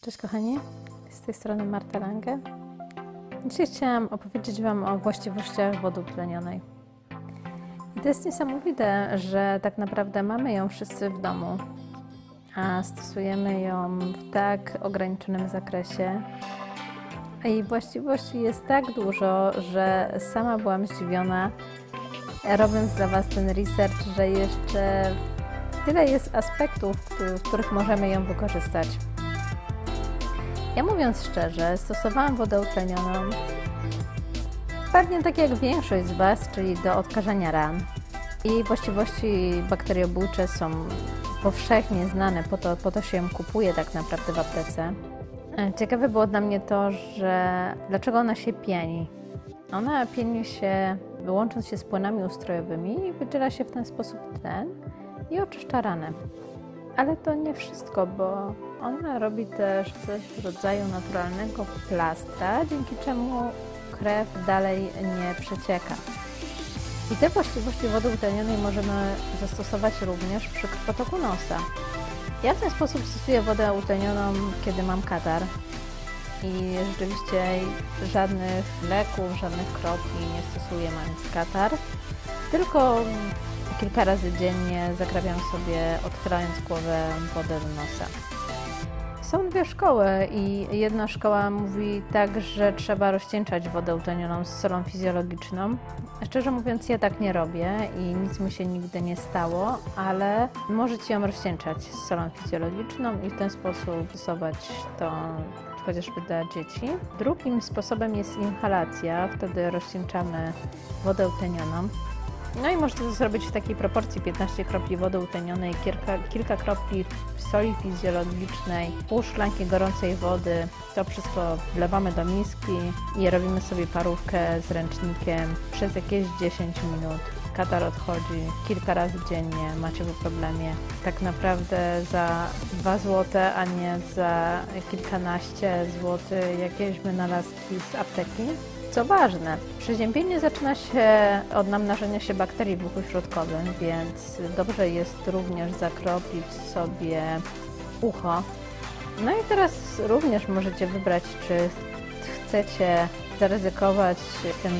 Cześć kochani, z tej strony Marta Lange. Dzisiaj chciałam opowiedzieć Wam o właściwościach wody utlenionej. I to jest niesamowite, że tak naprawdę mamy ją wszyscy w domu, a stosujemy ją w tak ograniczonym zakresie. A jej właściwości jest tak dużo, że sama byłam zdziwiona, robiąc dla Was ten research, że jeszcze tyle jest aspektów, w których możemy ją wykorzystać. Ja mówiąc szczerze, stosowałam wodę utlenioną pewnie tak jak większość z Was, czyli do odkażania ran. Jej właściwości bakteriobójcze są powszechnie znane, po to, po to się ją kupuje tak naprawdę w aptece. E, ciekawe było dla mnie to, że dlaczego ona się pieni. Ona pieni się, łącząc się z płynami ustrojowymi i wydziela się w ten sposób tlen i oczyszcza ranę. Ale to nie wszystko, bo ona robi też coś w rodzaju naturalnego plastra, dzięki czemu krew dalej nie przecieka. I te właściwości wody utlenionej możemy zastosować również przy krwotoku nosa. Ja w ten sposób stosuję wodę utlenioną, kiedy mam katar. I rzeczywiście żadnych leków, żadnych kropli nie stosuję mając katar, tylko kilka razy dziennie zakrawiam sobie, odchylając głowę wodę do nosa. Są dwie szkoły i jedna szkoła mówi tak, że trzeba rozcieńczać wodę utlenioną z solą fizjologiczną. Szczerze mówiąc, ja tak nie robię i nic mi się nigdy nie stało, ale możecie ją rozcieńczać z solą fizjologiczną i w ten sposób stosować to chociażby dla dzieci. Drugim sposobem jest inhalacja, wtedy rozcieńczamy wodę utlenioną. No i można to zrobić w takiej proporcji 15 kropli wody utlenionej, kilka, kilka kropli soli fizjologicznej, pół szklanki gorącej wody. To wszystko wlewamy do miski i robimy sobie parówkę z ręcznikiem przez jakieś 10 minut. Katar odchodzi kilka razy dziennie, macie po problemie. Tak naprawdę za 2 zł, a nie za kilkanaście złotych jakieś wynalazki z apteki. Co ważne, przeziębienie zaczyna się od namnażenia się bakterii w uchu środkowym, więc dobrze jest również zakropić sobie ucho. No i teraz również możecie wybrać, czy chcecie zaryzykować tym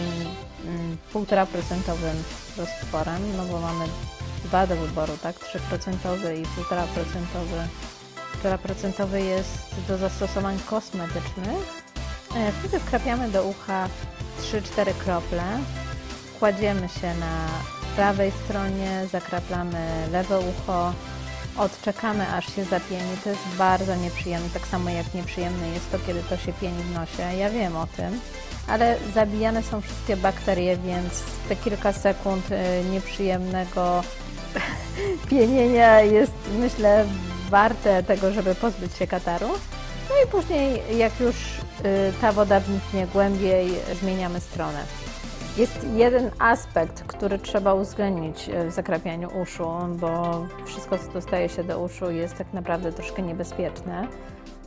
1,5% mm, roztworem, no bo mamy dwa do wyboru, tak? 3% i 1,5%. 1,5% jest do zastosowań kosmetycznych, wtedy wkrapiamy do ucha 3-4 krople, kładziemy się na prawej stronie, zakraplamy lewe ucho, odczekamy aż się zapieni. To jest bardzo nieprzyjemne, tak samo jak nieprzyjemne jest to, kiedy to się pieni w nosie. Ja wiem o tym, ale zabijane są wszystkie bakterie, więc te kilka sekund e, nieprzyjemnego pienienia jest, myślę, warte tego, żeby pozbyć się kataru. No i później, jak już y, ta woda wniknie głębiej, zmieniamy stronę. Jest jeden aspekt, który trzeba uwzględnić y, w zakrapianiu uszu, bo wszystko, co dostaje się do uszu, jest tak naprawdę troszkę niebezpieczne.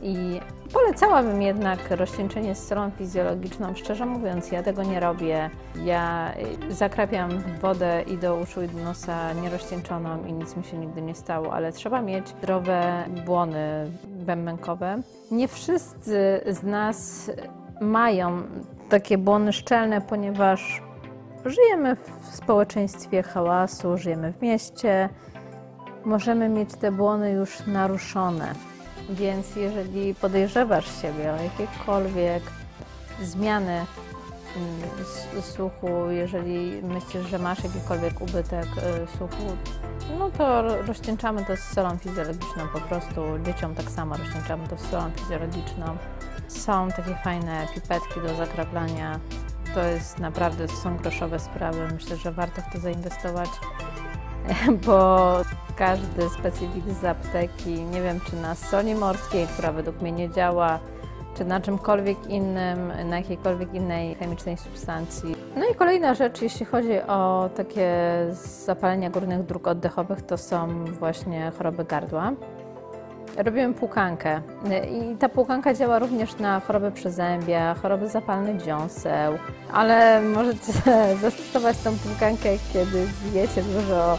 I polecałabym jednak rozcieńczenie z solą fizjologiczną. Szczerze mówiąc, ja tego nie robię. Ja zakrapiam wodę i do uszu i do nosa nierozcieńczoną i nic mi się nigdy nie stało, ale trzeba mieć zdrowe błony bębenkowe. Nie wszyscy z nas mają takie błony szczelne, ponieważ żyjemy w społeczeństwie hałasu, żyjemy w mieście. Możemy mieć te błony już naruszone. Więc jeżeli podejrzewasz siebie o jakiekolwiek zmiany mm, słuchu, jeżeli myślisz, że masz jakikolwiek ubytek y, słuchu, no to rozcieńczamy to z solą fizjologiczną po prostu. Dzieciom tak samo rozcieńczamy to z solą fizjologiczną. Są takie fajne pipetki do zakraplania. To jest naprawdę, to są groszowe sprawy. Myślę, że warto w to zainwestować, bo każdy specyfik z apteki, nie wiem czy na soli morskiej, która według mnie nie działa, czy na czymkolwiek innym, na jakiejkolwiek innej chemicznej substancji. No i kolejna rzecz, jeśli chodzi o takie zapalenia górnych dróg oddechowych, to są właśnie choroby gardła. Robiłem płukankę. I ta płukanka działa również na choroby przezębia, choroby zapalne dziąseł, ale możecie zastosować tą płukankę, kiedy zjecie dużo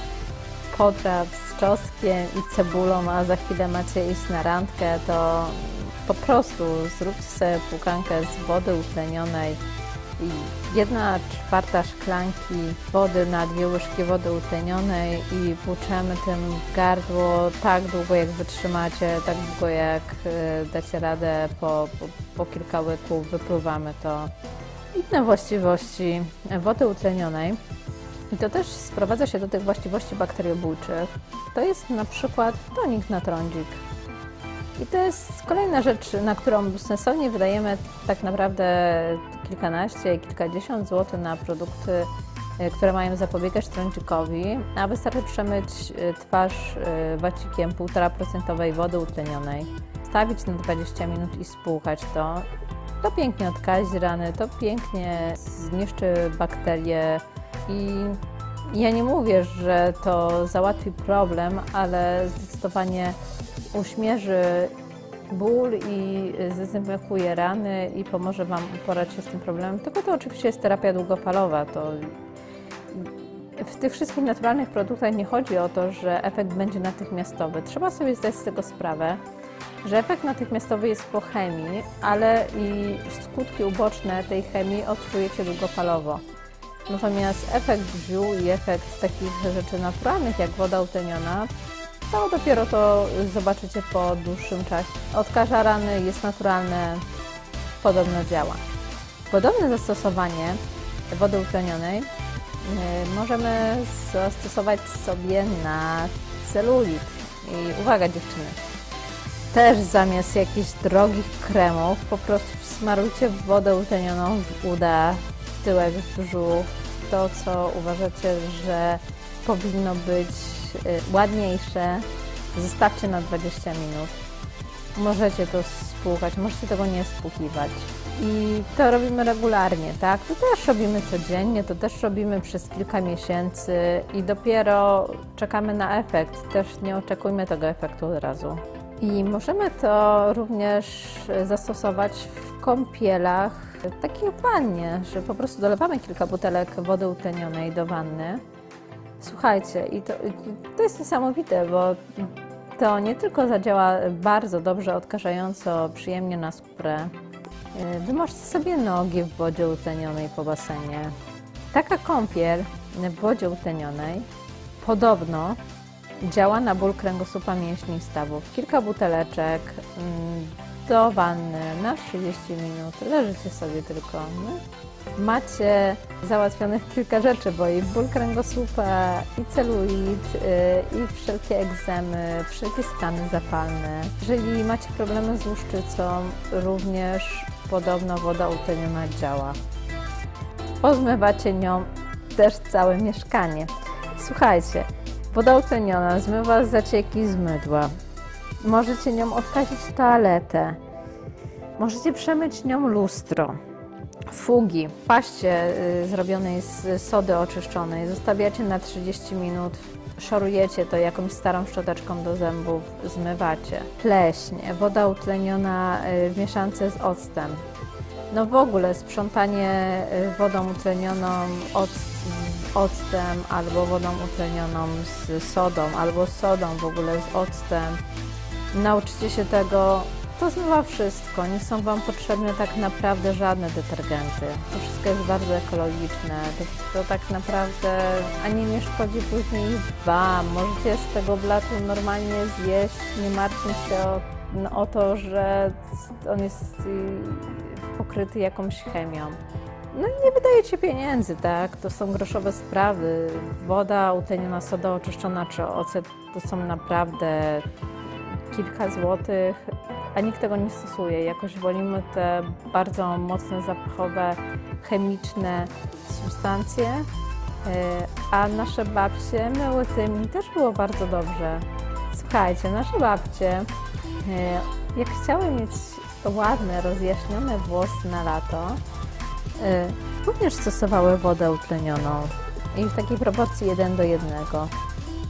potraw z czosnkiem i cebulą, a za chwilę macie iść na randkę, to Po prostu zróbcie sobie płukankę z wody utlenionej jedna czwarta szklanki wody na dwie łyżki wody utlenionej i płuczemy tym gardło tak długo jak wytrzymacie, tak długo jak y, dacie radę, po, po, po kilka łyków wypluwamy to. Inne właściwości wody utlenionej i to też sprowadza się do tych właściwości bakteriobójczych. To jest na przykład tonik na trądzik. I to jest kolejna rzecz, na którą sensownie wydajemy tak naprawdę kilkanaście, kilkadziesiąt złotych na produkty, e, które mają zapobiegać trądzikowi, a wystarczy przemyć e, twarz e, wacikiem 1,5% wody utlenionej, stawić na 20 minut i spłukać to. To pięknie odkazi rany, to pięknie zniszczy bakterie i ja nie mówię, że to załatwi problem, ale zdecydowanie uśmierzy ból i zdezynfekuje rany i pomoże Wam uporać się z tym problemem. Tylko to oczywiście jest terapia długofalowa. To w tych wszystkich naturalnych produktach nie chodzi o to, że efekt będzie natychmiastowy. Trzeba sobie zdać z tego sprawę, że efekt natychmiastowy jest po chemii, ale i skutki uboczne tej chemii odczujecie długofalowo. Natomiast efekt ziół i efekt takich rzeczy naturalnych, jak woda utleniona, to dopiero to zobaczycie po dłuższym czasie. Odkaża rany jest naturalne, podobno działa. Podobne zastosowanie wody utlenionej y, możemy zastosować sobie na celulit. I uwaga dziewczyny, też zamiast jakichś drogich kremów po prostu smarujcie wodę utlenioną w uda, w tyłek, w brzuch, to co uważacie, że powinno być ładniejsze. Zostawcie na 20 minut. Możecie to spłukać, możecie tego nie spłukiwać. I to robimy regularnie, tak? To też robimy codziennie, to też robimy przez kilka miesięcy i dopiero czekamy na efekt. Też nie oczekujmy tego efektu od razu. I możemy to również zastosować w kąpielach, takich w wannie, że po prostu dolewamy kilka butelek wody utlenionej do wanny Słuchajcie, i to, to jest niesamowite, bo to nie tylko zadziała bardzo dobrze, odkażająco, przyjemnie na skórę. Wymożcie sobie nogi w wodzie utlenionej po basenie. Taka kąpiel w wodzie utlenionej podobno działa na ból kręgosłupa mięśni i stawów. Kilka buteleczek mm, do wanny na 30 minut. Leżycie sobie tylko. No macie załatwionych kilka rzeczy, bo i ból kręgosłupa, i celulit, y, i wszelkie egzemy, wszelkie stany zapalne. Jeżeli macie problemy z łuszczycą, również podobno woda utleniona działa. Pozmywacie nią też całe mieszkanie. Słuchajcie, woda utleniona zmywa zacieki z mydła. Możecie nią odkazić toaletę. Możecie przemyć nią lustro fugi paście y, zrobionej z sody oczyszczonej zostawiacie na 30 minut, szorujecie to jakąś starą szczoteczką do zębów, zmywacie. Pleśń, woda utleniona y, w mieszance z octem. No w ogóle sprzątanie y, wodą utlenioną octem albo wodą utlenioną z sodą, albo sodą w ogóle z octem. Nauczycie się tego to zmywa wszystko, nie są Wam potrzebne tak naprawdę żadne detergenty. To wszystko jest bardzo ekologiczne, to, to tak naprawdę ani nie szkodzi później Wam. Możecie z tego blatu normalnie zjeść, nie martwiąc się o, no, o to, że on jest y, pokryty jakąś chemią. No i nie wydajecie pieniędzy, tak? To są groszowe sprawy. Woda utleniona, soda oczyszczona czy ocet to są naprawdę kilka złotych a nikt tego nie stosuje. Jakoś wolimy te bardzo mocne, zapachowe, chemiczne substancje, e, a nasze babcie myły tym i też było bardzo dobrze. Słuchajcie, nasze babcie, e, jak chciały mieć ładne, rozjaśnione włosy na lato, e, również stosowały wodę utlenioną i w takiej proporcji 1 do 1.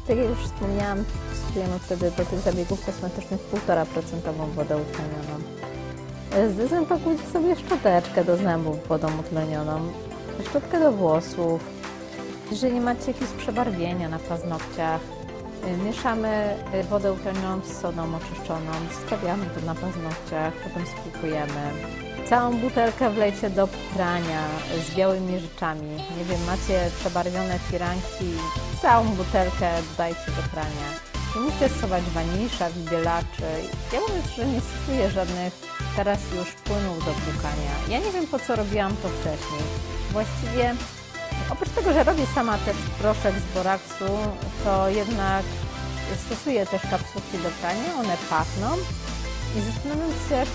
Tak jak już wspomniałam, stosujemy wtedy do tych zabiegów kosmetycznych 1,5% wodę utlenioną. Zdezynfekujcie sobie szczoteczkę do zębów wodą utlenioną, szczotkę do włosów. Jeżeli macie jakieś przebarwienia na paznokciach, Mieszamy y, wodę utlenioną z sodą oczyszczoną, stawiamy to na paznokciach, potem spłukujemy. Całą butelkę wlejcie do prania z białymi rzeczami. Nie wiem, macie przebarwione firanki, całą butelkę dodajcie do prania. Nie musicie stosować wanisza, wybielaczy. Ja mówię, że nie stosuję żadnych teraz już płynów do płukania. Ja nie wiem, po co robiłam to wcześniej. Właściwie Oprócz tego, że robię sama też proszek z boraksu, to jednak stosuję też kapsułki do prania, one pachną i zastanawiam się,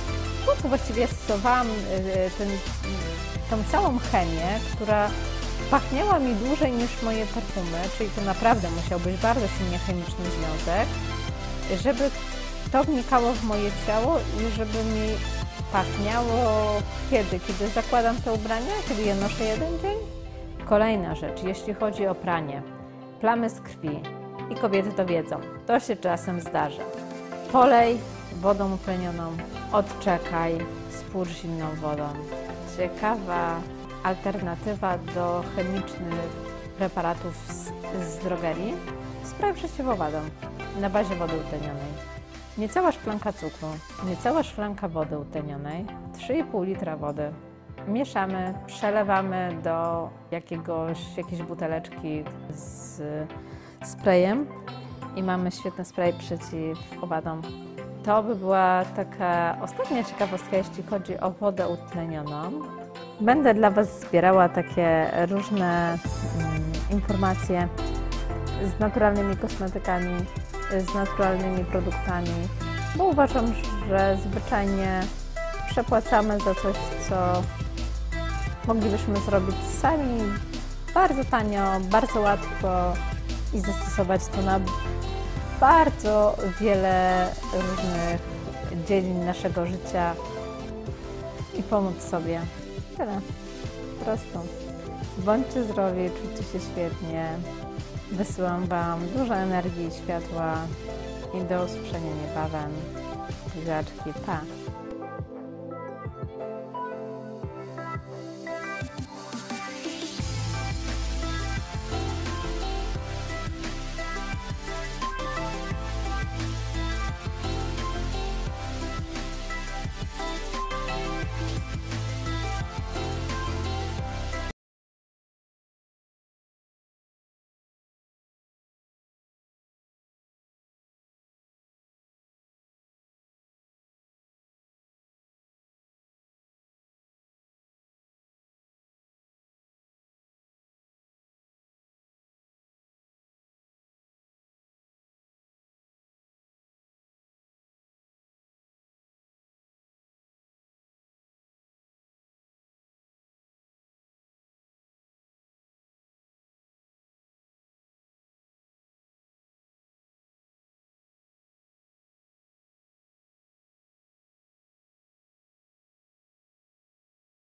po co właściwie stosowałam y, ten, tą całą chemię, która pachniała mi dłużej niż moje perfumy, czyli to naprawdę musiał być bardzo silnie chemiczny związek, żeby to wnikało w moje ciało i żeby mi pachniało kiedy? Kiedy zakładam te ubrania? Kiedy je noszę jeden dzień? Kolejna rzecz, jeśli chodzi o pranie. Plamy z krwi. I kobiety to wiedzą. To się czasem zdarza. Polej wodą utlenioną, odczekaj, spórz zimną wodą. Ciekawa alternatywa do chemicznych preparatów z, z drogerii. Spray przeciwowadą na bazie wody utlenionej. Niecała szklanka cukru, niecała szklanka wody utlenionej, 3,5 litra wody, Mieszamy, przelewamy do jakiegoś, jakiejś buteleczki z sprayem i mamy świetny spray przeciw owadom. To by była taka ostatnia ciekawostka, jeśli chodzi o wodę utlenioną. Będę dla Was zbierała takie różne mm, informacje z naturalnymi kosmetykami, z naturalnymi produktami, bo uważam, że zwyczajnie przepłacamy za coś, co moglibyśmy zrobić sami bardzo tanio, bardzo łatwo i zastosować to na bardzo wiele różnych dziedzin naszego życia i pomóc sobie. Tyle. Prosto. Bądźcie zdrowi, czujcie się świetnie. Wysyłam Wam dużo energii i światła i do usłyszenia niebawem. Buziaczki, pa!